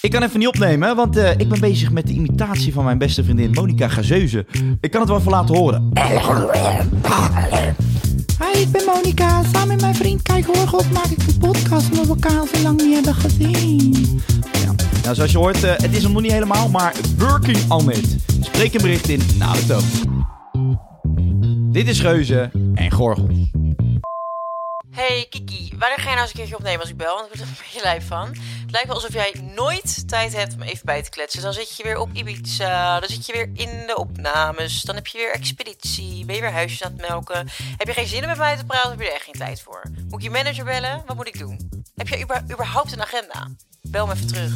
Ik kan even niet opnemen, want eh, ik ben bezig met de imitatie van mijn beste vriendin Monica Gazeuze. Ik kan het wel even laten horen. Hi, ik ben Monika. Samen met mijn vriend Kijk Horgels maak ik een podcast omdat we elkaar al zo lang niet hebben gezien. Ja. Nou, zoals je hoort, eh, het is hem nog niet helemaal, maar working on it. Spreek een bericht in na de toon. Dit is Geuze en Gorgels. Hey Kiki, wanneer ga je nou eens een keertje opnemen als ik bel? Want ik word er een beetje lijf van. Het lijkt wel alsof jij nooit tijd hebt om even bij te kletsen. Dan zit je weer op Ibiza, dan zit je weer in de opnames, dan heb je weer expeditie, ben je weer huisjes aan het melken. Heb je geen zin om met mij te praten, heb je er echt geen tijd voor. Moet ik je manager bellen? Wat moet ik doen? Heb je überhaupt een agenda? Bel me even terug.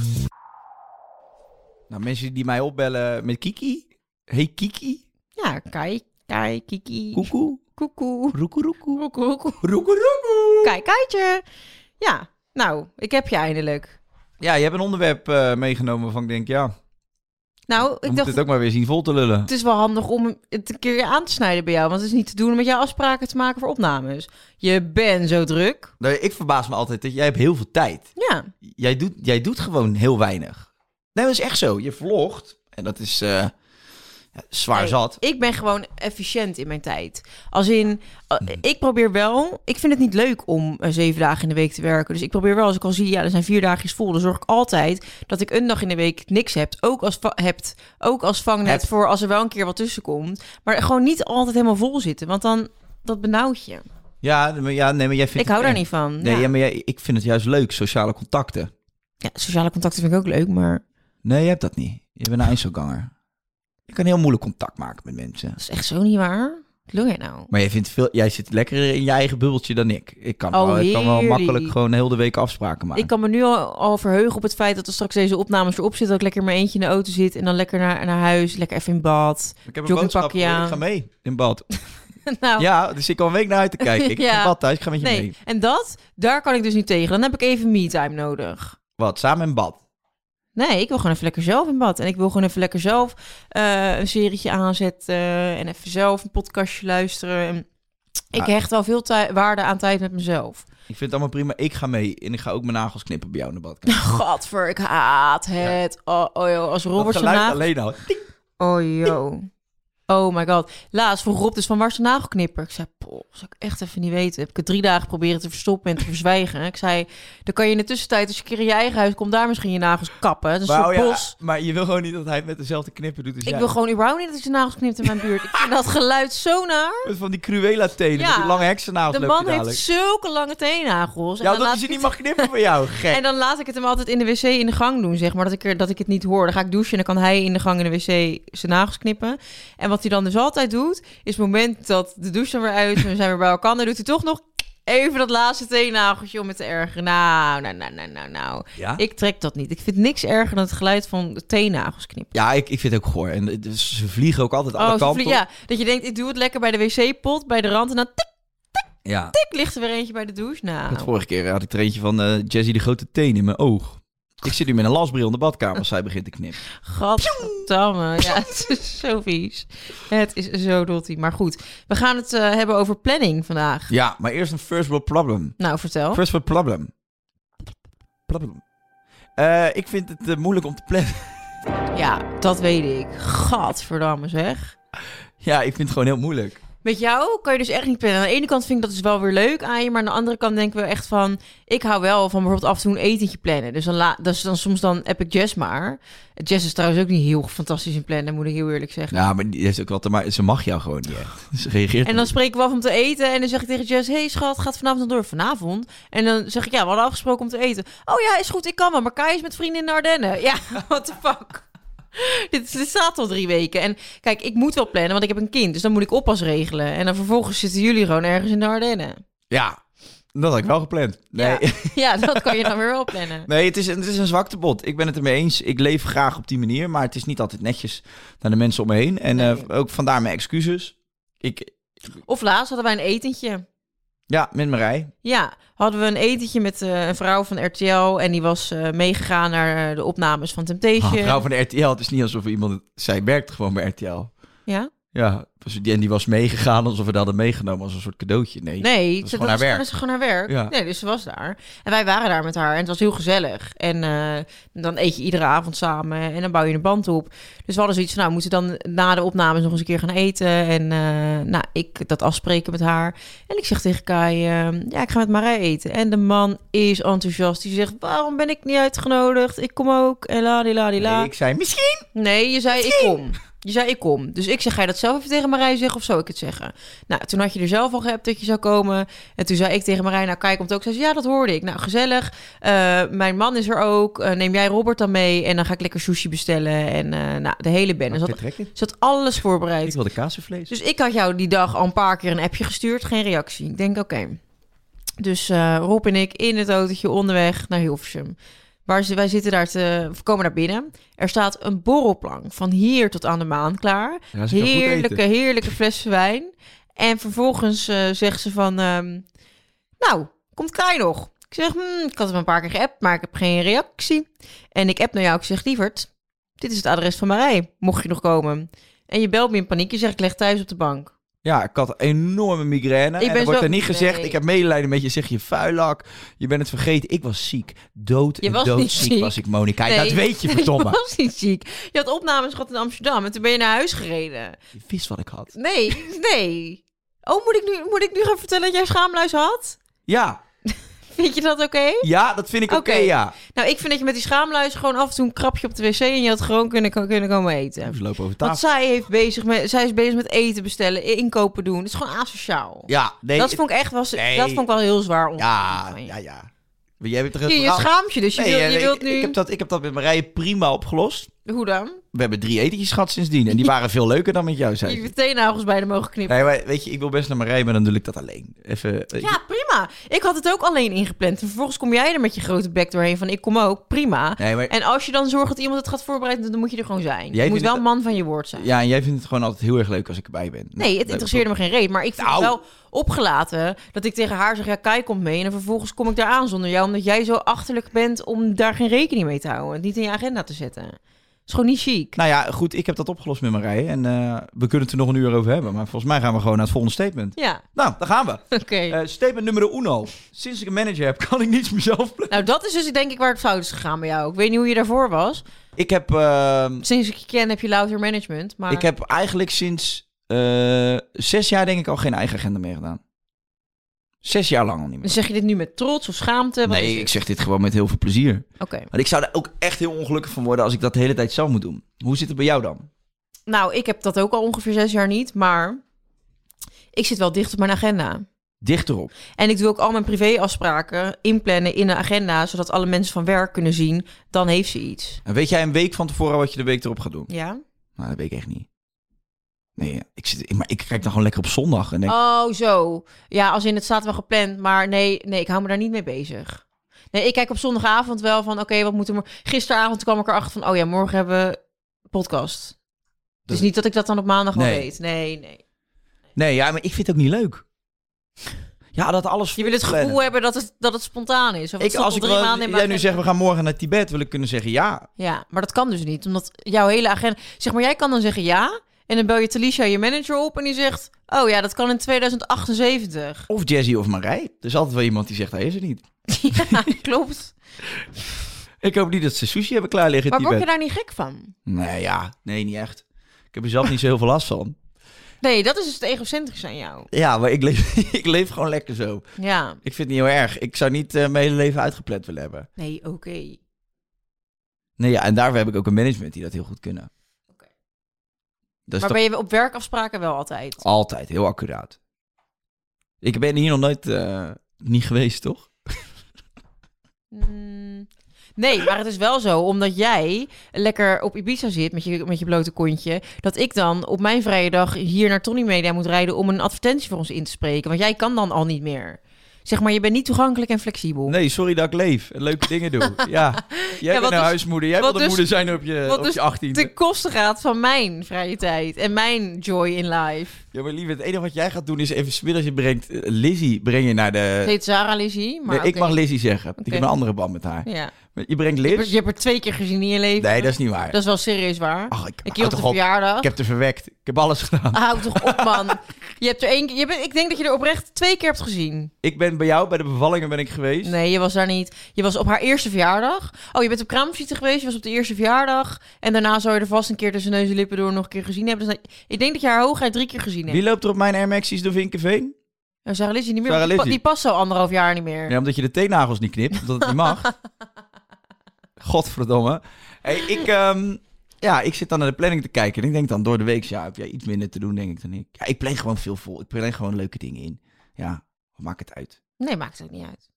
Nou, mensen die mij opbellen met Kiki. Hey Kiki. Ja, Kai, Kai, Kiki. Koekoe. Koekoe. Roekoe roekoe. Roekoe roekoe. Kijk, Kaitje. Ja, nou, ik heb je eindelijk. Ja, je hebt een onderwerp eh, meegenomen waarvan ik denk, ja, Nou, ik dacht, het ook maar weer zien vol te lullen. Het is wel handig om het een keer aan te snijden bij jou. Want het is niet te doen om met jou afspraken te maken voor opnames. Je bent zo druk. Nee, ik verbaas me altijd dat jij hebt heel veel tijd. Ja. Jij doet, jij doet gewoon heel weinig. Nee, dat is echt zo. Je vlogt. En dat is eh, zwaar Nee, zat. Ik ben gewoon efficiënt in mijn tijd. Als in, uh, ik probeer wel... Ik vind het niet leuk om uh, zeven dagen in de week te werken. Dus ik probeer wel, als ik al zie, ja, er zijn vier dagjes vol. Dan zorg ik altijd dat ik een dag in de week niks heb. Ook als, hebt, ook als vangnet Hebt. voor als er wel een keer wat tussen komt. Maar gewoon niet altijd helemaal vol zitten. Want dan, dat benauwt je. Ja, maar, ja, nee, maar jij vindt Ik hou daar niet van. Nee, ja. ja, maar jij, ik vind het juist leuk, sociale contacten. Ja, sociale contacten vind ik ook leuk, maar Nee, je hebt dat niet. Je bent een IJsselganger. Je kan heel moeilijk contact maken met mensen. dat is echt zo niet waar. Wat doe jij nou? Maar jij, vindt veel, jij zit lekkerder in je eigen bubbeltje dan ik. Ik kan, Oh, wel, ik kan wel makkelijk gewoon heel de week afspraken maken. Ik kan me nu al, al verheugen op het feit dat er straks deze opnames erop zitten. Dat ik lekker mijn eentje in de auto zit en dan lekker naar, naar huis. Lekker even in bad. Ik heb een boodschap aan. Ik ga mee in bad. nou, Ja, dus ik kan een week naar uit te kijken. Ik Ja. ga in bad thuis, ik ga met je nee. mee. En dat, daar kan ik dus niet tegen. Dan heb ik even me-time nodig. Wat, samen in bad? Nee, ik wil gewoon even lekker zelf in bad. En ik wil gewoon even lekker zelf eh, een serietje aanzetten. En even zelf een podcastje luisteren. En ik Ah. hecht wel veel waarde aan tijd met mezelf. Ik vind het allemaal prima. Ik ga mee en ik ga ook mijn nagels knippen bij jou in de badkamer. Gadver, ik haat het. Oh, oh joh, als Robert zijn alleen al. Oh joh. Oh my god. Laatst vroeg Rob dus van waar is de nagelknipper? Ik zei, poh, zou ik echt even niet weten. Heb ik het drie dagen proberen te verstoppen en te verzwijgen. Ik zei, dan kan je in de tussentijd, als je een keer in je eigen huis komt, daar misschien je nagels kappen. Het is een Maar, soort oh ja, bos. maar je wil gewoon niet dat hij het met dezelfde knipper doet als Ik jij. wil gewoon überhaupt niet dat hij zijn nagels knipt in mijn buurt. Ik vind dat geluid zo naar. Met van die Cruella tenen, Ja, met die lange heksennagels De man heeft zulke lange teennagels. En Ja, dan dat hij niet het- mag knippen voor jou, gek. En dan laat ik het hem altijd in de wc in de gang doen, zeg maar. Dat ik, er, dat ik het niet hoor. Dan ga ik douchen en dan kan hij in de gang in de wc zijn nagels knippen. En wat hij dan dus altijd doet, is het moment dat de douche dan weer uit is en we zijn weer bij elkaar, dan doet hij toch nog even dat laatste teennageltje om het te ergeren. Nou, nou, nou, nou, nou, nou. Ja? Ik trek dat niet. Ik vind niks erger dan het geluid van de teennagels knippen. Ja, ik, ik vind het ook goor. En het- dus ze vliegen ook altijd alle Oh, kanten ja, dat je denkt, ik doe het lekker bij de wc-pot, bij de rand en dan tik, Ja. tik, ligt er weer eentje bij de douche. Nou, Want vorige keer had ik er eentje van eh Jessie de grote teen in mijn oog. Ik zit nu met een lasbril in de badkamer als zij begint te knippen. Gadverdamme. Ja, het is zo vies. Het is zo dotty. Maar goed, we gaan het eh, hebben over planning vandaag. Ja, maar eerst een first world problem. Nou, vertel. First world problem. Problem. Eh, ik vind het eh, moeilijk om te plannen. Ja, dat weet ik. Gadverdamme zeg. ja, ik vind het gewoon heel moeilijk. Met jou kan je dus echt niet plannen. Aan de ene kant vind ik dat dus wel weer leuk aan je, maar aan de andere kant denk ik wel echt van, ik hou wel van bijvoorbeeld af en toe een etentje plannen. Dus dan, la, dus dan soms dan heb ik Jess maar. Jess is trouwens ook niet heel fantastisch in plannen, moet ik heel eerlijk zeggen. Ja, maar die heeft ook wel te maken. Ze mag jou gewoon niet echt. Ze reageert En dan spreken we af om te eten. En dan zeg ik tegen Jess: Hey schat, gaat vanavond nog door? Vanavond? En dan zeg ik: Ja, we hadden afgesproken om te eten. Oh ja, is goed, ik kan wel. Maar Kai is met vrienden in de Ardennen. Ja, what the fuck? dit, dit staat al drie weken. En kijk, ik moet wel plannen, want ik heb een kind. Dus dan moet ik oppas regelen. En dan vervolgens zitten jullie gewoon ergens in de Ardennen. Ja, dat had ik wel gepland. Nee. Ja, ja dat kan je dan weer wel plannen. Nee, het is, het is een zwaktebod. Ik ben het ermee eens. Ik leef graag op die manier, maar het is niet altijd netjes naar de mensen om me heen. En Nee. eh, ook vandaar mijn excuses. Ik, Of laatst hadden wij een etentje. Ja, met Marij. Ja, hadden we een etentje met eh, een vrouw van RTL. En die was eh, meegegaan naar eh, de opnames van Temptation. Oh, vrouw van de RTL. Het is niet alsof iemand... Zij werkt gewoon bij RTL. Ja? Ja, die, en die was meegegaan alsof we dat hadden meegenomen als een soort cadeautje. Nee, Nee, dat is ze gewoon haar werk. Gewoon haar werk. Ja. Nee, dus ze was daar. En wij waren daar met haar. En het was heel gezellig. En eh, dan eet je iedere avond samen. En dan bouw je een band op. Dus we hadden zoiets van, nou, moeten we dan na de opnames nog eens een keer gaan eten. En eh, nou, ik dat afspreken met haar. En ik zeg tegen Kai, eh, ja, ik ga met Marij eten. En de man is enthousiast. Die zegt, waarom ben ik niet uitgenodigd? Ik kom ook. En la, di, la, di, la. Nee, ik zei misschien. Nee, je zei ik kom. Je zei ik kom. Dus ik zeg, ga je dat zelf even tegen Marij zeggen of zou ik het zeggen? Nou, toen had je er zelf al gehebt dat je zou komen. En toen zei ik tegen Marij, nou kijk, komt ook. Zei ze, ja, dat hoorde ik. Nou, gezellig. Eh, mijn man is er ook. Eh, neem jij Robert dan mee? En dan ga ik lekker sushi bestellen. En eh, nou, de hele bende. Zat, zat alles voorbereid. Ik wilde kaasvlees. Dus ik had jou die dag al een paar keer een appje gestuurd. Geen reactie. Ik denk, oké. Dus Rob en ik in het autootje onderweg naar Hilversum. Waar ze, wij zitten daar te... Komen naar binnen. Er staat een borrelplank van hier tot aan de maan klaar. Ja, heerlijke, heerlijke flessen wijn. En vervolgens eh, zegt ze van... ehm, nou, komt Kai nog? Ik zeg, hmm, ik had hem een paar keer geappt, maar ik heb geen reactie. En ik app naar jou. Ik zeg, lieverd, dit is het adres van Marij. Mocht je nog komen. En je belt me in paniek. Je zegt, ik leg thuis op de bank. Ja, ik had een enorme migraine. Ik en er wordt zo- er niet gezegd, Nee. ik heb medelijden met je. Zeg je vuilak, je bent het vergeten. Ik was ziek. Dood Je en was doodziek ziek. was ik, Monika. Nee, Dat weet je, verdomme. Je was niet ziek. Je had opnames gehad in Amsterdam en toen ben je naar huis gereden. Je wist wat ik had. Nee, nee. Oh, moet ik nu, moet ik nu gaan vertellen dat jij schaamluis had? Ja, Vind je dat oké? ja dat vind ik oké, Oké. ja. Nou, ik vind dat je met die schaamluis gewoon af en toe een krapje op de wc en je had gewoon kunnen, kunnen komen eten. Ze lopen over Want tafel. zij, heeft bezig met, zij is bezig met eten bestellen, inkopen doen. Het is gewoon asociaal. Ja, nee. dat vond ik echt was, Nee. dat vond ik wel heel zwaar. ja, ja, ja. Maar jij hebt toch Je, je verhaal- schaamt je, dus je, Nee, wil, ja, je ik- wilt nu... Ik heb, dat, ik heb dat met Marije prima opgelost. Hoe dan? We hebben drie etentjes gehad sindsdien. En die waren veel leuker dan met jou, zei je ze. teennagels bij de mogen knippen. Nee, maar weet je, ik wil best naar Marije, maar dan doe ik dat alleen. Even... eh, Ja, prima. Ik had het ook alleen ingepland. En vervolgens kom jij er met je grote bek doorheen van ik kom ook. Prima. Nee, maar... En als je dan zorgt dat iemand het gaat voorbereiden, dan moet je er gewoon zijn. Jij je moet vindt wel het- man van je woord zijn. Ja, en jij vindt het gewoon altijd heel erg leuk als ik erbij ben. Nee, het interesseerde me geen reet. Maar ik vind Nou. het wel opgelaten dat ik tegen haar zeg, ja, Kai komt mee. En dan vervolgens kom ik daar aan zonder jou. Omdat jij zo achterlijk bent om daar geen rekening mee te houden. Het niet in je agenda te zetten. Is gewoon niet chic. Nou ja, goed, ik heb dat opgelost met Marije. En eh, we kunnen het er nog een uur over hebben. Maar volgens mij gaan we gewoon naar het volgende statement. Ja, Nou, daar gaan we. oké. Eh, statement nummer uno. Sinds ik een manager heb, kan ik niets mezelf plannen. nou, dat is dus denk ik waar het fout is gegaan bij jou. Ik weet niet hoe je daarvoor was. Ik heb, eh, Sinds ik je ken heb je louter management. Maar... ik heb eigenlijk sinds eh, zes jaar denk ik al geen eigen agenda meer gedaan. Zes jaar lang al niet Dan meer. zeg je dit nu met trots of schaamte? Wat Nee, ik zeg dit gewoon met heel veel plezier. Oké. Maar ik zou er ook echt heel ongelukkig van worden als ik dat de hele tijd zelf moet doen. Hoe zit het bij jou dan? Nou, ik heb dat ook al ongeveer zes jaar niet, maar ik zit wel dicht op mijn agenda. Dichterop. En ik doe ook al mijn privéafspraken inplannen in een agenda, zodat alle mensen van werk kunnen zien, dan heeft ze iets. En weet jij een week van tevoren wat je de week erop gaat doen? Ja? Nou, dat weet ik echt niet. Nee, ik, zit, maar ik kijk dan gewoon lekker op zondag en denk... Oh, zo. Ja, als in het staat wel gepland, maar nee, nee, ik hou me daar niet mee bezig. Nee, ik kijk op zondagavond wel van, oké, wat moeten we... Gisteravond kwam ik erachter van, oh ja, morgen hebben we podcast. Dus niet dat ik dat dan op maandag Nee. al weet. Nee, nee. Nee, ja, maar ik vind het ook niet leuk. Ja, dat alles Je wil het gevoel hebben dat het, dat het spontaan is. Of het Ik, stond als al ik drie wel- maanden in jij nu agenda. zegt, we gaan morgen naar Tibet, wil ik kunnen zeggen ja. Ja, maar dat kan dus niet. Omdat jouw hele agenda... Zeg maar, jij kan dan zeggen ja. En dan bel je Talisha, je manager, op. En die zegt... Oh ja, dat kan in 2078. Of Jazzy of Marij. Er is altijd wel iemand die zegt, hij is er niet. ja, klopt. Ik hoop niet dat ze sushi hebben klaar liggen Maar word je daar niet gek van? Nee, ja. Nee, niet echt. Ik heb er zelf niet zo heel veel last van. Nee, dat is dus het egocentrisch aan jou. Ja, maar ik leef, ik leef gewoon lekker zo. Ja. Ik vind het niet heel erg. Ik zou niet eh, mijn hele leven uitgepland willen hebben. Nee, oké. Nee, ja, en daarvoor heb ik ook een management die dat heel goed kunnen. Dat Maar toch ben je op werkafspraken wel altijd? altijd heel accuraat. Ik ben hier nog nooit eh, niet geweest, toch? Mm, Nee, maar het is wel zo, omdat jij lekker op Ibiza zit met je, met je blote kontje, dat ik dan op mijn vrije dag hier naar Tony Media moet rijden om een advertentie voor ons in te spreken. Want jij kan dan al niet meer. Zeg maar, je bent niet toegankelijk en flexibel. Nee, sorry dat ik leef en leuke dingen doe. Ja, jij bent een dus- huismoeder. Jij wil de dus- moeder zijn op je, op dus je 18e. ten koste gaat van mijn vrije tijd en mijn joy in life. Ja, maar lieve, het enige wat jij gaat doen is even smiddags je brengt eh, Lizzie breng je naar de... Heet Sarah Lizzie, maar Nee, ik mag Lizzie zeggen. Ik heb een andere band met haar. Ja. Maar Je brengt Liz. er- je hebt er twee keer gezien in je leven. Nee, dat is niet waar. Dat is wel serieus waar. Ach, ik, keer op houd de verjaardag. Ik heb te verwekt. Ik heb alles gedaan. Houd toch op, man. Je hebt er één keer... Je bent, ik denk dat je er oprecht twee keer hebt gezien. Ik ben bij jou, bij de bevallingen ben ik geweest. Nee, je was daar niet. Je was op haar eerste verjaardag. Oh, je bent op kraamvisite geweest. Je was op de eerste verjaardag. En daarna zou je er vast een keer tussen neus en lippen door nog een keer gezien hebben. Dus ik denk dat je haar hoogheid drie keer gezien Wie loopt er op mijn Air Max's door Vinkenveen? Ja, Sarah Lizzie niet meer. Sarah die, pa- Lizzie. die past zo anderhalf jaar niet meer. Ja, omdat je de teennagels niet knipt, omdat het niet mag. Godverdomme. Hey, ik, ehm, ja, ik zit dan naar de planning te kijken. En ik denk dan door de week, ja, heb jij iets minder te doen, denk ik dan ik. Ja, ik plan gewoon veel vol. Ik plan gewoon leuke dingen in. Ja, wat maakt het uit? Nee, maakt het ook niet uit.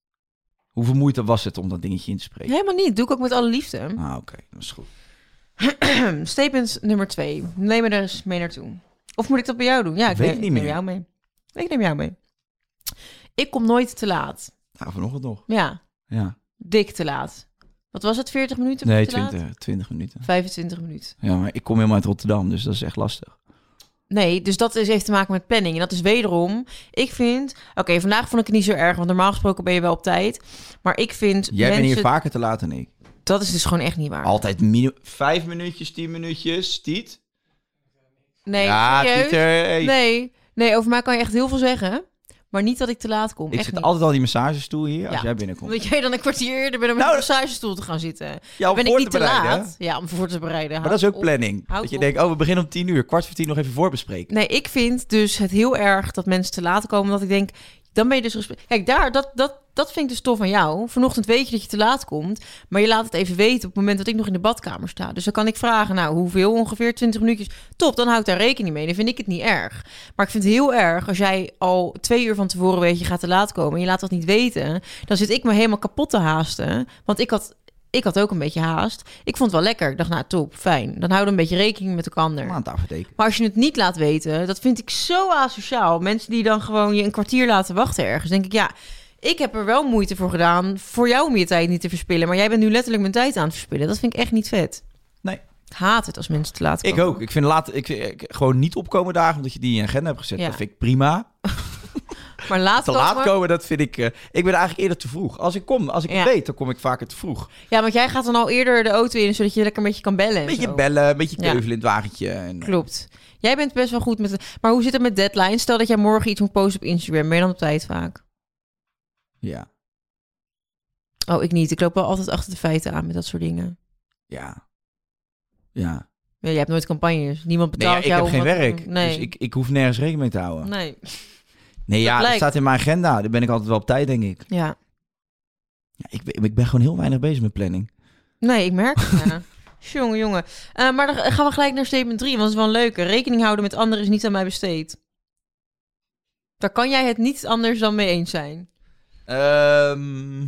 Hoeveel moeite was het om dat dingetje in te spreken? Helemaal niet. Doe ik ook met alle liefde. Ah, oké, dat is goed. Statement nummer twee. Neem me er eens mee naartoe. Of moet ik dat bij jou doen? Ja, ik Weet neem, ik niet neem meer. jou mee. Ik neem jou mee. Ik kom nooit te laat. Nou, vanochtend nog. Ja, Ja. dik te laat. Wat was het? 40 minuten? Nee, te laat? 20, 20 minuten. 25 minuten. Ja, maar ik kom helemaal uit Rotterdam, dus dat is echt lastig. Nee, dus dat is, heeft te maken met planning. En dat is wederom, ik vind... Oké, vandaag vond ik het niet zo erg, want normaal gesproken ben je wel op tijd. Maar ik vind Jij mensen... bent hier vaker te laat dan ik. Dat is dus gewoon echt niet waar. Altijd minu- vijf minuutjes, tien minuutjes, Tiet. Nee, ja, serieus? Pieter. hey. Nee, nee, over mij kan je echt heel veel zeggen. Maar niet dat ik te laat kom. Ik echt zit niet. altijd al die massagestoel hier als Ja. jij binnenkomt. Omdat jij dan een kwartier eerder bent om Nou, op de massagestoel te gaan zitten. Ja, om ben ik voor niet te laat? Ja, om voor te bereiden. Maar dat is Houd ook op. planning. Houd dat je op. denkt, oh, we beginnen om tien uur. Kwart voor tien nog even voorbespreken. Nee, ik vind dus het heel erg dat mensen te laat komen. Dat ik denk, dan ben je dus... Kijk, daar, dat, dat, dat vind ik dus tof van jou. Vanochtend weet je dat je te laat komt. Maar je laat het even weten op het moment dat ik nog in de badkamer sta. Dus dan kan ik vragen, nou, hoeveel? Ongeveer 20 minuutjes. Top, dan hou ik daar rekening mee. Dan vind ik het niet erg. Maar ik vind het heel erg als jij al twee uur van tevoren weet je gaat te laat komen. En je laat dat niet weten. Dan zit ik me helemaal kapot te haasten. Want ik had... Ik had ook een beetje haast. Ik vond het wel lekker. Ik dacht, nou top, fijn. Dan houden we een beetje rekening met elkaar. Tekenen. Maar als je het niet laat weten, dat vind ik zo asociaal. Mensen die dan gewoon je een kwartier laten wachten ergens. Denk ik, ja, ik heb er wel moeite voor gedaan voor jou om je tijd niet te verspillen. Maar jij bent nu letterlijk mijn tijd aan het verspillen. Dat vind ik echt niet vet. Nee. Ik haat het als mensen te laat Ik komen. ook. Ik vind laat, ik, ik- gewoon niet opkomen dagen omdat je die in je agenda hebt gezet. Ja. Dat vind ik prima. Maar laat Te laat komen, dat vind ik... eh, ik ben eigenlijk eerder te vroeg. Als ik kom, als ik Ja. het weet, dan kom ik vaker te vroeg. Ja, want jij gaat dan al eerder de auto in, zodat je lekker een beetje kan bellen. en Een beetje zo. bellen, een beetje Ja. keuvelen in het wagentje. En, Klopt. Jij bent best wel goed met... Maar hoe zit het met deadlines? Stel dat jij morgen iets moet posten op Instagram. Ben je dan op tijd vaak? Ja, Oh, ik niet. Ik loop wel altijd achter de feiten aan met dat soort dingen. ja, ja. Ja, je hebt nooit campagnes. Niemand Nee, ja, betaalt ik jou heb geen werk. Nee. Dus ik, ik hoef nergens rekening mee te houden. Nee. Nee, ja, dat staat in mijn agenda. Daar ben ik altijd wel op tijd, denk ik. Ja. Ja, ik, ben, ik ben gewoon heel weinig bezig met planning. Nee, ik merk het. Ja. jongen, jongen. Eh, maar dan gaan we gelijk naar statement 3, want dat is wel een leuke. Rekening houden met anderen is niet aan mij besteed. Daar kan jij het niet anders dan mee eens zijn. Ehm,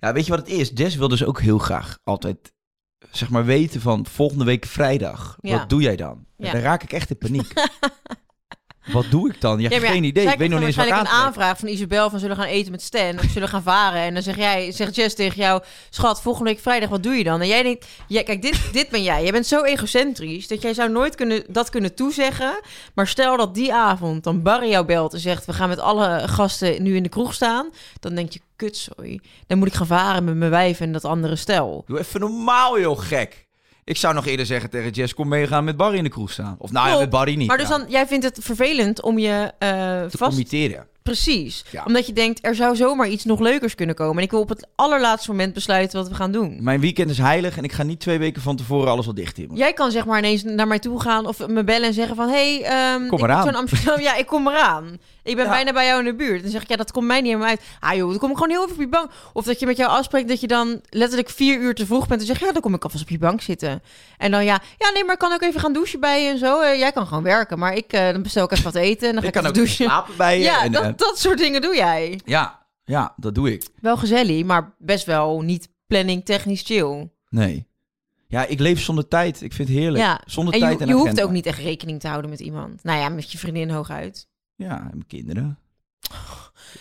ja, weet je wat het is? Jess wil dus ook heel graag altijd, zeg maar, weten van volgende week vrijdag. Ja. Wat doe jij dan? Ja. Dan raak ik echt in paniek. wat doe ik dan? Je hebt Ja, geen idee. Ik weet nog niet eens wat aan een aanvraag van Isabel van zullen gaan eten met Stan of zullen gaan varen. En dan zeg jij, zegt Jess tegen jou, schat, volgende week vrijdag, wat doe je dan? En jij denkt, ja, kijk, dit, dit ben jij. Jij bent zo egocentrisch dat jij zou nooit kunnen, dat kunnen toezeggen. Maar stel dat die avond dan Barry jou belt en zegt, we gaan met alle gasten nu in de kroeg staan. Dan denk je, kut, sorry. Dan moet ik gaan varen met mijn wijf en dat andere stel. Doe even normaal, joh, gek. Ik zou nog eerder zeggen tegen Jess, kom meegaan met Barry in de kroeg staan. Of nou ja, met Barry niet. Maar dus ja. dan, jij vindt het vervelend om je eh te vast... committeren. Precies. Ja. Omdat je denkt, er zou zomaar iets nog leukers kunnen komen. En ik wil op het allerlaatste moment besluiten wat we gaan doen. Mijn weekend is heilig en ik ga niet twee weken van tevoren alles al dicht hebben. Jij kan zeg maar ineens naar mij toe gaan of me bellen en zeggen van... Hé, hey, ehm, Kom ik eraan. in Amsterdam. Ja, ik kom eraan. Ik ben Ja. bijna bij jou in de buurt. Dan zeg ik, ja, dat komt mij niet helemaal uit. Ah joh, dan kom ik gewoon heel even op je bank. Of dat je met jou afspreekt dat je dan letterlijk vier uur te vroeg bent. En zeg ja, dan kom ik alvast op je bank zitten. En dan ja, ja nee, maar ik kan ook even gaan douchen bij je en zo. Eh, jij kan gewoon werken, maar ik, eh, dan bestel ik even wat eten en dan ga ik ik, kan ook douchen. slapen bij je. Ja, en, dat, dat soort dingen doe jij. ja, ja, dat doe ik. Wel gezellig, maar best wel niet planning technisch chill. Nee. Ja, ik leef zonder tijd. Ik vind het heerlijk. Ja, Zonder en je, tijd en je hoeft ook niet echt rekening te houden met iemand. Nou ja, met je vriendin hooguit. Ja, en mijn kinderen.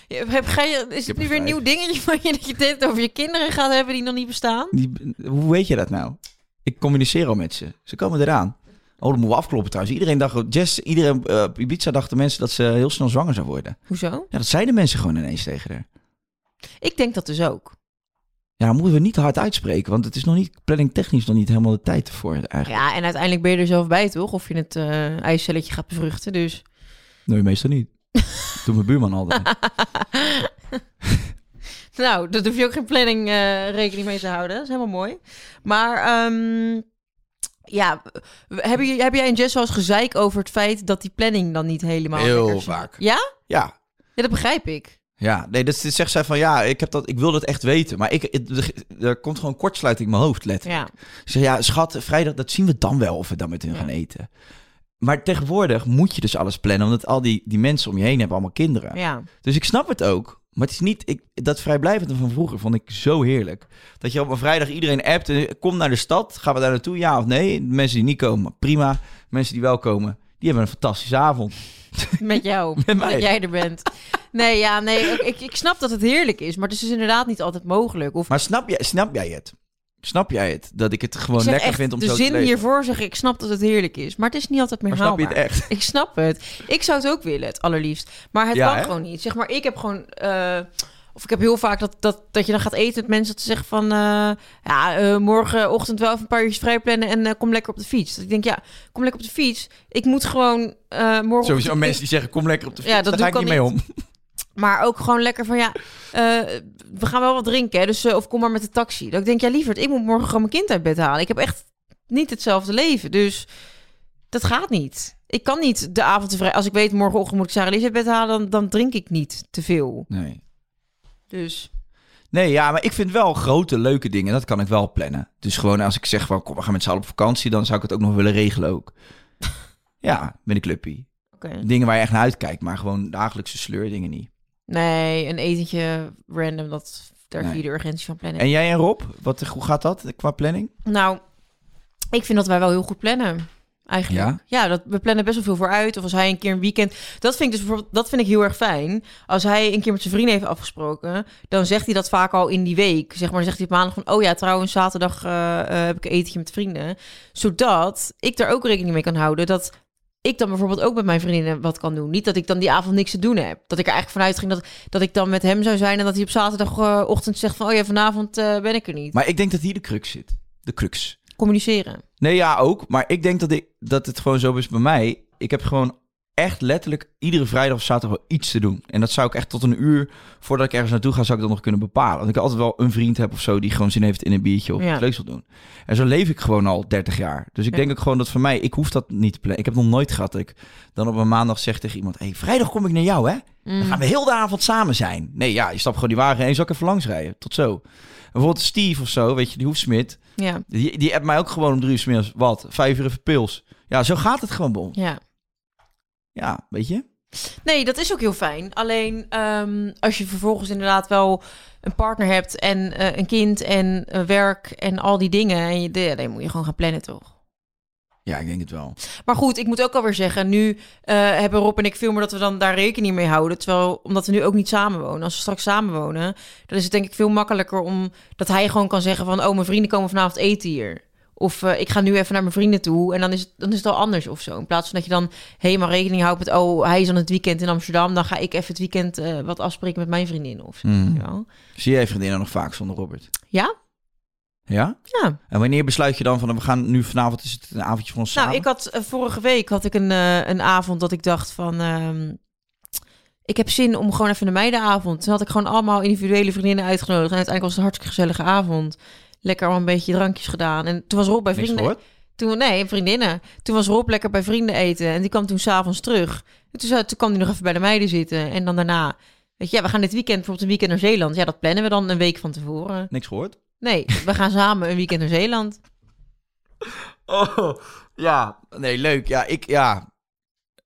Ja, Heb, ga je, is het nu er weer een nieuw dingetje van je dat je dit over je kinderen gaat hebben die nog niet bestaan? Die, hoe weet je dat nou? Ik communiceer al met ze. Ze komen eraan. Oh, dat moeten we afkloppen trouwens. Iedereen dacht, Jess, iedereen op Ibiza dachten mensen dat ze heel snel zwanger zou worden. Hoezo? Ja, dat zeiden mensen gewoon ineens tegen haar. Ik denk dat dus ook. Ja, dat moeten we niet hard uitspreken, want het is nog niet, planning technisch nog niet helemaal de tijd ervoor eigenlijk. Ja, en uiteindelijk ben je er zelf bij, toch? Of je het eicelletje gaat bevruchten. Dus Nee, meestal niet. Doe mijn buurman altijd. nou, daar hoef je ook geen planning eh, rekening mee te houden. Dat is helemaal mooi. Maar ehm, ja, heb, je, heb jij en Jess wel eens gezeik over het feit dat die planning dan niet helemaal Heel lekker zit? vaak. Ja? Ja, Ja, dat begrijp ik. Ja, nee, dat zegt zij van ja, ik, heb dat, ik wil dat echt weten. Maar ik, het- er, er komt gewoon kortsluiting in mijn hoofd, letterlijk. Ja. Ik zeg ja, schat, vrijdag, dat zien we dan wel of we dan met hun Ja. gaan eten. Maar tegenwoordig moet je dus alles plannen, omdat al die, die mensen om je heen hebben allemaal kinderen. Ja. Dus ik snap het ook. Maar het is niet, ik, dat vrijblijvende van vroeger vond ik zo heerlijk. Dat je op een vrijdag iedereen appt en kom naar de stad. Gaan we daar naartoe, ja of nee? Mensen die niet komen, prima. Mensen die wel komen, die hebben een fantastische avond. Met jou. Met mij. Dat jij er bent. Nee, ja, nee. Ik, ik snap dat het heerlijk is, maar het is dus inderdaad niet altijd mogelijk. Of Maar snap jij, snap jij het? Snap jij het? Dat ik het gewoon ik lekker echt, vind om de zo te zin leven? hiervoor zeg ik, ik snap dat het heerlijk is, maar het is niet altijd meer Maar snap je het echt? Ik snap het. Ik zou het ook willen, het allerliefst. Maar het Ja, kan hè? gewoon niet. Zeg maar, ik heb gewoon... eh, of ik heb heel vaak dat, dat, dat je dan gaat eten met mensen... dat ze zeggen van... eh, ja, eh, morgenochtend wel even een paar uurtjes vrij plannen... en kom lekker op de fiets. Dat ik denk, ja, kom lekker op de fiets. Ik moet gewoon morgen... Sowieso mensen die zeggen, kom lekker op de fiets. Ja, dat Daar ga doe ik ik niet mee om. Maar ook gewoon lekker van ja, eh, we gaan wel wat drinken. Hè, dus, eh, of kom maar met de taxi. Dat ik denk, ja lieverd, ik moet morgen gewoon mijn kind uit bed halen. Ik heb echt niet hetzelfde leven. Dus dat gaat niet. Ik kan niet de avond te vrij. Als ik weet morgenochtend moet ik Sarah uit bed halen, dan, dan drink ik niet te veel. Nee. Dus Nee, ja, maar ik vind wel grote, leuke dingen. Dat kan ik wel plannen. Dus gewoon als ik zeg van, kom, we gaan met z'n allen op vakantie. Dan zou ik het ook nog willen regelen ook. ja, met een clubpie. Dingen waar je echt naar uitkijkt. Maar gewoon dagelijkse sleurdingen niet. Nee, een etentje random, dat, daar Nee. je de urgentie van plannen. En jij en Rob, wat, hoe gaat dat qua planning? Nou, ik vind dat wij wel heel goed plannen. Eigenlijk. Ja, dat, we plannen best wel veel vooruit. Of als hij een keer een weekend. Dat vind ik dus bijvoorbeeld, dat vind ik heel erg fijn. Als hij een keer met zijn vrienden heeft afgesproken, dan zegt hij dat vaak al in die week. Zeg maar, dan zegt hij op maandag van: Oh ja, trouwens, zaterdag eh, eh, heb ik een etentje met vrienden. Zodat ik daar ook rekening mee kan houden dat ik dan bijvoorbeeld ook met mijn vriendinnen wat kan doen. Niet dat ik dan die avond niks te doen heb. Dat ik er eigenlijk vanuit ging dat, dat ik dan met hem zou zijn en dat hij op zaterdagochtend zegt van: Oh ja, vanavond eh, ben ik er niet. Maar ik denk dat hier de crux zit. De crux. Communiceren. Nee, ja, ook. Maar ik denk dat, ik, dat het gewoon zo is bij mij. Ik heb gewoon echt letterlijk iedere vrijdag of zaterdag wel iets te doen. En dat zou ik echt tot een uur voordat ik ergens naartoe ga, zou ik dat nog kunnen bepalen. Want ik altijd wel een vriend heb of zo die gewoon zin heeft in een biertje of Ja. iets leuks wil doen. En zo leef ik gewoon al 30 jaar. Dus ik Ja. denk ook gewoon dat voor mij, ik hoef dat niet te plannen. Ik heb nog nooit gehad dat ik dan op een maandag zeg tegen iemand, hey, vrijdag kom ik naar jou, hè? Mm. Dan gaan we heel de avond samen zijn. Nee, ja, je stapt gewoon die wagen en zal ik even langs rijden. Tot zo. En bijvoorbeeld Steve of zo, weet je, die hoefsmid. Ja. Die, die appt mij ook gewoon om drie uur 's middags. Wat? Vijf uur even pils. Ja, zo gaat het gewoon, Bon. Ja. Ja, weet je? Nee, dat is ook heel fijn. Alleen ehm, als je vervolgens inderdaad wel een partner hebt en eh, een kind en eh, werk en al die dingen, en je, ja, dan moet je gewoon gaan plannen, toch? Ja, ik denk het wel. Maar goed, ik moet ook alweer zeggen, nu eh, hebben Rob en ik veel meer dat we dan daar rekening mee houden. Terwijl, omdat we nu ook niet samenwonen. Als we straks samenwonen, dan is het denk ik veel makkelijker om dat hij gewoon kan zeggen van, oh, mijn vrienden komen vanavond eten hier. Of eh, ik ga nu even naar mijn vrienden toe en dan is, het, dan is het al anders of zo. In plaats van dat je dan helemaal rekening houdt met, oh, hij is aan het weekend in Amsterdam. Dan ga ik even het weekend eh, wat afspreken met mijn vriendin of zo. Hmm. Ja. Zie jij vriendinnen nog vaak zonder Robert? ja? Ja? Ja. En wanneer besluit je dan van, we gaan nu vanavond, is het een avondje voor ons samen? Nou, ik had eh, vorige week had ik een, een avond dat ik dacht van... ehm, ik heb zin om gewoon even een meidenavond. Toen had ik gewoon allemaal individuele vriendinnen uitgenodigd. En uiteindelijk was het een hartstikke gezellige avond. Lekker al een beetje drankjes gedaan. En toen was Rob bij vrienden... Toen, nee, vriendinnen. Toen was Rob lekker bij vrienden eten. En die kwam toen s'avonds terug. En toen, kwam hij nog even bij de meiden zitten. En dan daarna... Weet je, ja, we gaan dit weekend bijvoorbeeld een weekend naar Zeeland. Ja, dat plannen we dan een week van tevoren. Niks gehoord? Nee, we gaan samen een weekend naar Zeeland. Oh, ja. Nee, leuk. Ja, ik, ja.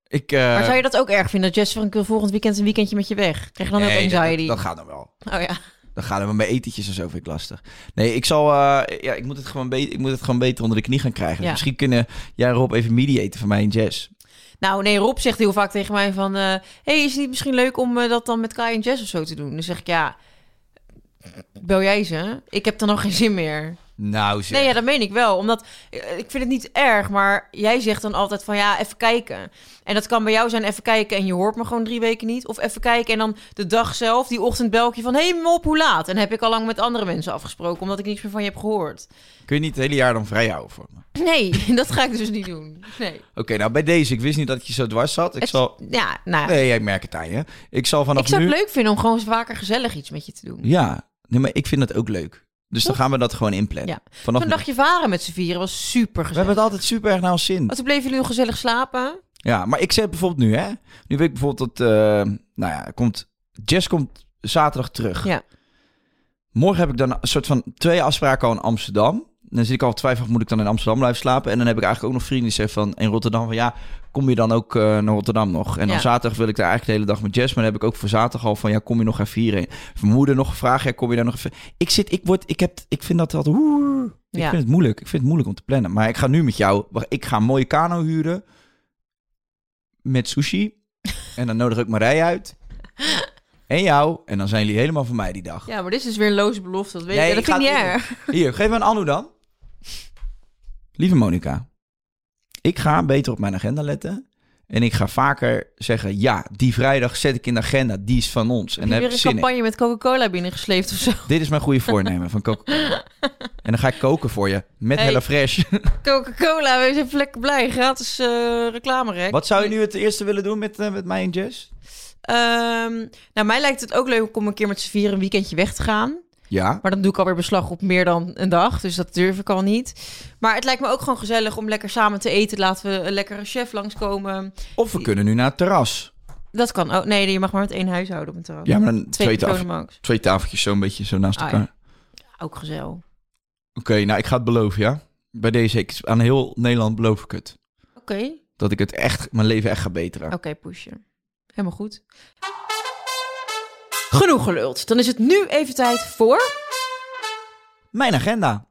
Ik, eh, maar zou je dat ook erg vinden? Dat Jess van een volgend weekend een weekendje met je weg? Krijg je dan nee, ook anxiety? Dat, dat gaat dan wel. Oh ja. Dan gaan we met etentjes en zo vind ik lastig. Nee, ik zal, eh, ja, ik moet het gewoon beter, ik moet het gewoon beter onder de knie gaan krijgen. Dus Ja. misschien kunnen jij Rob even mediaten van mij en Jess. Nou, nee, Rob zegt heel vaak tegen mij van... eh hey, is het niet misschien leuk om eh, dat dan met Kai en Jess of zo te doen? Dan zeg ik, ja... Bel jij ze? Ik heb dan nog geen zin meer. Nou, zeg. Nee, ja, dat meen ik wel. Omdat, eh, ik vind het niet erg, maar jij zegt dan altijd van... Ja, even kijken. En dat kan bij jou zijn even kijken en je hoort me gewoon drie weken niet. Of even kijken en dan de dag zelf, die ochtend bel ik je van... Hé, hey, op, hoe laat? En heb ik al lang met andere mensen afgesproken... omdat ik niks meer van je heb gehoord. Kun je niet het hele jaar dan vrij houden voor me? Nee, dat ga ik dus niet doen. Nee. Oké, nou bij deze, ik wist niet dat je zo dwars zat. Ik Het- zal... Ja, nou... Nee, ik merk het aan je. Ik zal vanaf Ik zou nu... het leuk vinden om gewoon vaker gezellig iets met je te doen. Ja, nee, maar ik vind dat ook leuk. Dus dan gaan we dat gewoon inplannen. Ja. Vanaf Een dagje varen met z'n vieren was super We gezellig. hebben het altijd super erg naar ons zin. Oh, toen bleven jullie nog gezellig slapen. Ja, maar ik zeg bijvoorbeeld nu, hè. Nu weet ik bijvoorbeeld dat, eh, nou ja, komt, Jess komt zaterdag terug. Ja. Morgen heb ik dan een soort van twee afspraken al in Amsterdam. Dan zit ik al twijfel, moet ik dan in Amsterdam blijven slapen? En dan heb ik eigenlijk ook nog vrienden die zeggen van in Rotterdam van ja, kom je dan ook eh, naar Rotterdam nog? En dan Ja. zaterdag wil ik daar eigenlijk de hele dag met Jess, maar dan heb ik ook voor zaterdag al van ja, kom je nog even hierheen? Mijn moeder nog gevraagd, ja, kom je daar nog even? Ik zit, ik word, ik heb, ik vind dat altijd, oeh, ik Ja. vind het moeilijk. Ik vind het moeilijk om te plannen. Maar ik ga nu met jou, ik ga een mooie kano huren met sushi. En dan nodig ik Marij uit. En jou. En dan zijn jullie helemaal van mij die dag. Ja, maar dit is dus weer een loze belofte. Dat, weet Nee, je. dat vind ik niet erg. Hier, geef me een Anu dan. Lieve Monica. Ik ga beter op mijn agenda letten. En ik ga vaker zeggen, ja, die vrijdag zet ik in de agenda. Die is van ons. En Heb je weer een in. campagne met Coca-Cola binnengesleept of zo? Dit is mijn goede voornemen van Coca-Cola. En dan ga ik koken voor je. Met Hey. HelloFresh. Coca-Cola, we zijn lekker blij. Gratis eh reclamerek. Wat zou je nu het eerste willen doen met, eh, met mij en Jess? Ehm, nou, mij lijkt het ook leuk om een keer met z'n vieren een weekendje weg te gaan. Ja. Maar dan doe ik alweer beslag op meer dan een dag. Dus dat durf ik al niet. Maar het lijkt me ook gewoon gezellig om lekker samen te eten. Laten we een lekkere chef langskomen. Of we kunnen nu naar het terras. Dat kan ook. Nee, je mag maar met één huishouden op een terras. Ja, maar dan Twee twee, tafel, twee tafeltjes zo een beetje zo naast Ah, elkaar. Ook gezellig. Oké, nou ik ga het beloven, ja. Bij deze, ik, aan heel Nederland beloof ik het. Oké, Dat ik het echt, mijn leven echt ga beteren. oké, pushen. Helemaal goed. Genoeg geluld. Dan is het nu even tijd voor... Mijn agenda.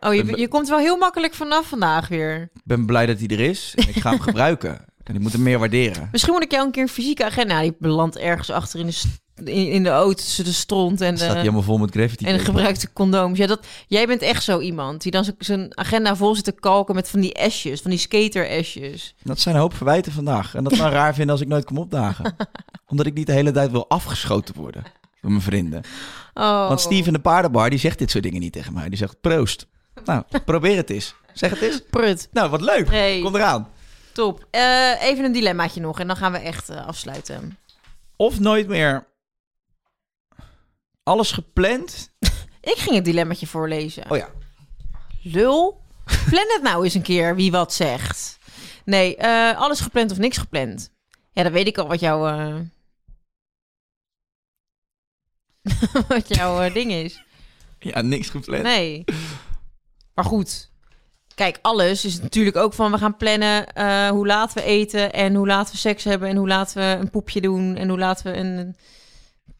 Oh, je, je komt wel heel makkelijk vanaf vandaag weer. Ik ben blij dat hij er is. Ik ga hem gebruiken. En ik moet hem meer waarderen. Misschien moet ik jou een keer een fysieke agenda... Die belandt ergens achter in de, in, in de auto tussen de stront en staat de, helemaal vol met gravity. en gebruikte condooms. Ja, dat, jij bent echt zo iemand die dan zijn agenda vol zit te kalken met van die esjes, van die skater-esjes. Dat zijn een hoop verwijten vandaag. En dat zou raar vinden als ik nooit kom opdagen. Omdat ik niet de hele tijd wil afgeschoten worden. Door mijn vrienden. Oh. Want Steve in de paardenbar, die zegt dit soort dingen niet tegen mij. Die zegt proost. Nou, probeer het eens. Zeg het eens. Prut. Nou, wat leuk. Hey. Kom eraan. Top. Eh, even een dilemmaatje nog en dan gaan we echt eh, afsluiten. Of nooit meer alles gepland. Ik ging het dilemmaatje voorlezen. Oh ja. Lul. Plan het nou eens een keer wie wat zegt. Nee, eh, alles gepland of niks gepland. Ja, dan weet ik al wat jouw... eh, wat jouw eh, ding is. Ja, niks gepland. Nee. Maar goed. Kijk, alles is natuurlijk ook van we gaan plannen eh, hoe laat we eten en hoe laat we seks hebben en hoe laat we een poepje doen en hoe laat we een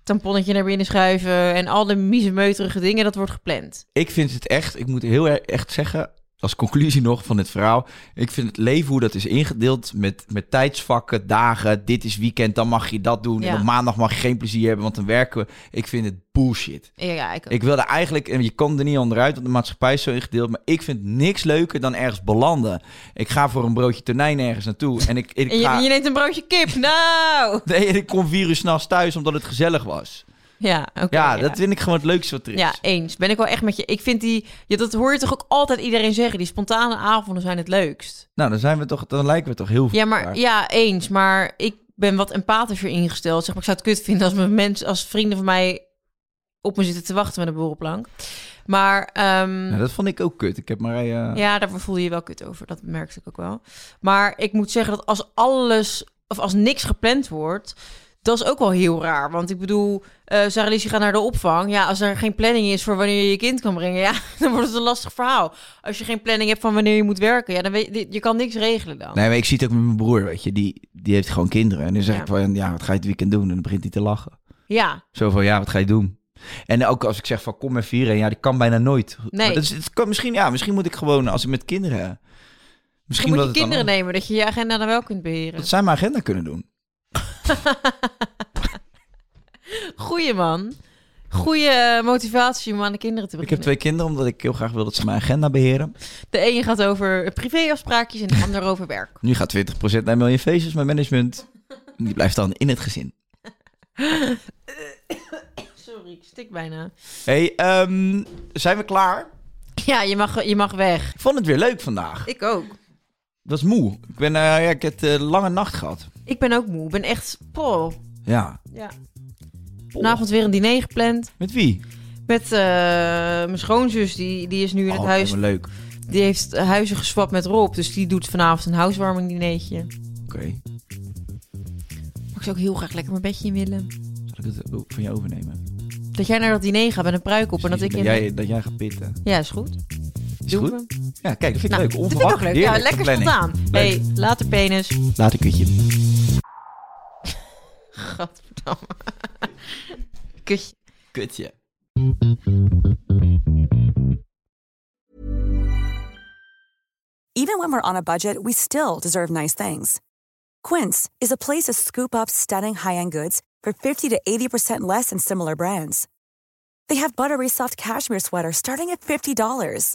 tamponnetje naar binnen schuiven en al de miezenmeuterige dingen, dat wordt gepland. Ik vind het echt, ik moet heel erg echt zeggen, als conclusie nog van dit verhaal. Ik vind het leven hoe dat is ingedeeld met, met tijdsvakken, dagen. Dit is weekend, dan mag je dat doen. Ja. En op maandag mag je geen plezier hebben, want dan werken we. Ik vind het bullshit. Ja, ja ik ook. Ik wilde eigenlijk, en je komt er niet onderuit, want de maatschappij is zo ingedeeld. Maar ik vind niks leuker dan ergens belanden. Ik ga voor een broodje tonijn ergens naartoe. En ik, ik en je, ga... je neemt een broodje kip. Nou! Nee, en ik kom vier uur s'nachts thuis omdat het gezellig was. Ja, oké. ja, dat vind ik gewoon het leukste wat er is. Ja, eens. Ben ik wel echt met je. Ik vind die, ja, dat hoor je toch ook altijd iedereen zeggen. Die spontane avonden zijn het leukst. Nou, dan zijn we toch, dan lijken we toch heel veel Ja, maar ja, eens. Maar ik ben wat empathischer ingesteld. Zeg maar, ik zou het kut vinden als mijn mensen, als vrienden van mij op me zitten te wachten met een borrelplank. Maar ehm, Ja, dat vond ik ook kut. Ik heb Marije... ja, daar voel je je wel kut over. Dat merkte ik ook wel. Maar ik moet zeggen dat als alles, of als niks gepland wordt, dat is ook wel heel raar. Want ik bedoel, eh Sarah Lies, gaat naar de opvang. Ja, als er geen planning is voor wanneer je je kind kan brengen, ja, dan wordt het een lastig verhaal. Als je geen planning hebt van wanneer je moet werken, ja, dan weet je, je kan niks regelen dan. Nee, maar ik zie het ook met mijn broer, weet je. Die, die heeft gewoon kinderen. En dan zeg Ja. ik van, ja, wat ga je het weekend doen? En dan begint hij te lachen. Ja, Zo van, ja, wat ga je doen? En ook als ik zeg van, kom maar vieren. Ja, die kan bijna nooit. Nee. Maar dat is, het kan, misschien, ja, misschien moet ik gewoon, als ik met kinderen... Misschien moet je kinderen nemen, dat je je agenda dan wel kunt beheren. Dat zij mijn agenda kunnen doen. Goeie man. Goeie eh, motivatie om aan de kinderen te Ik heb beginnen. twee kinderen, omdat ik heel graag wil dat ze mijn agenda beheren. De ene gaat over privéafspraakjes en de ander over werk. Nu gaat 20% naar Million Faces, mijn management. Die blijft dan in het gezin. Sorry, ik stik bijna. hey, ehm, zijn we klaar? Ja, je mag, je mag weg. Ik vond het weer leuk vandaag. Ik ook. Was moe. Ik ben, eh, ja, ik heb een lange nacht gehad. Ik ben ook moe. Ik ben echt... Poh. Ja. Ja. Vanavond weer een diner gepland. Met wie? Met eh, mijn schoonzus, die, die is nu in het Oh, huis. helemaal leuk. Die heeft huizen geswapt met Rob. Dus die doet vanavond een housewarming dinertje. Oké. Maar ik zou ook heel graag lekker mijn bedje in willen. Zal ik het van je overnemen? Dat jij naar dat diner gaat met een pruik op en dat ik in... jij, dat jij gaat pitten. Ja, is goed. Is Doen goed? we. Ja, kijk, dat vind ik Nou, leuk. dat vind ik ook leuk. Ja, lekker spontaan. Leuk. hey, later penis. Later kutje. Gadverdamme. Kutje. Kutje. Even when we're on a budget, we still deserve nice things. Quince is a place to scoop up stunning high-end goods for 50 to 80% less than similar brands. They have buttery soft cashmere sweaters starting at $50,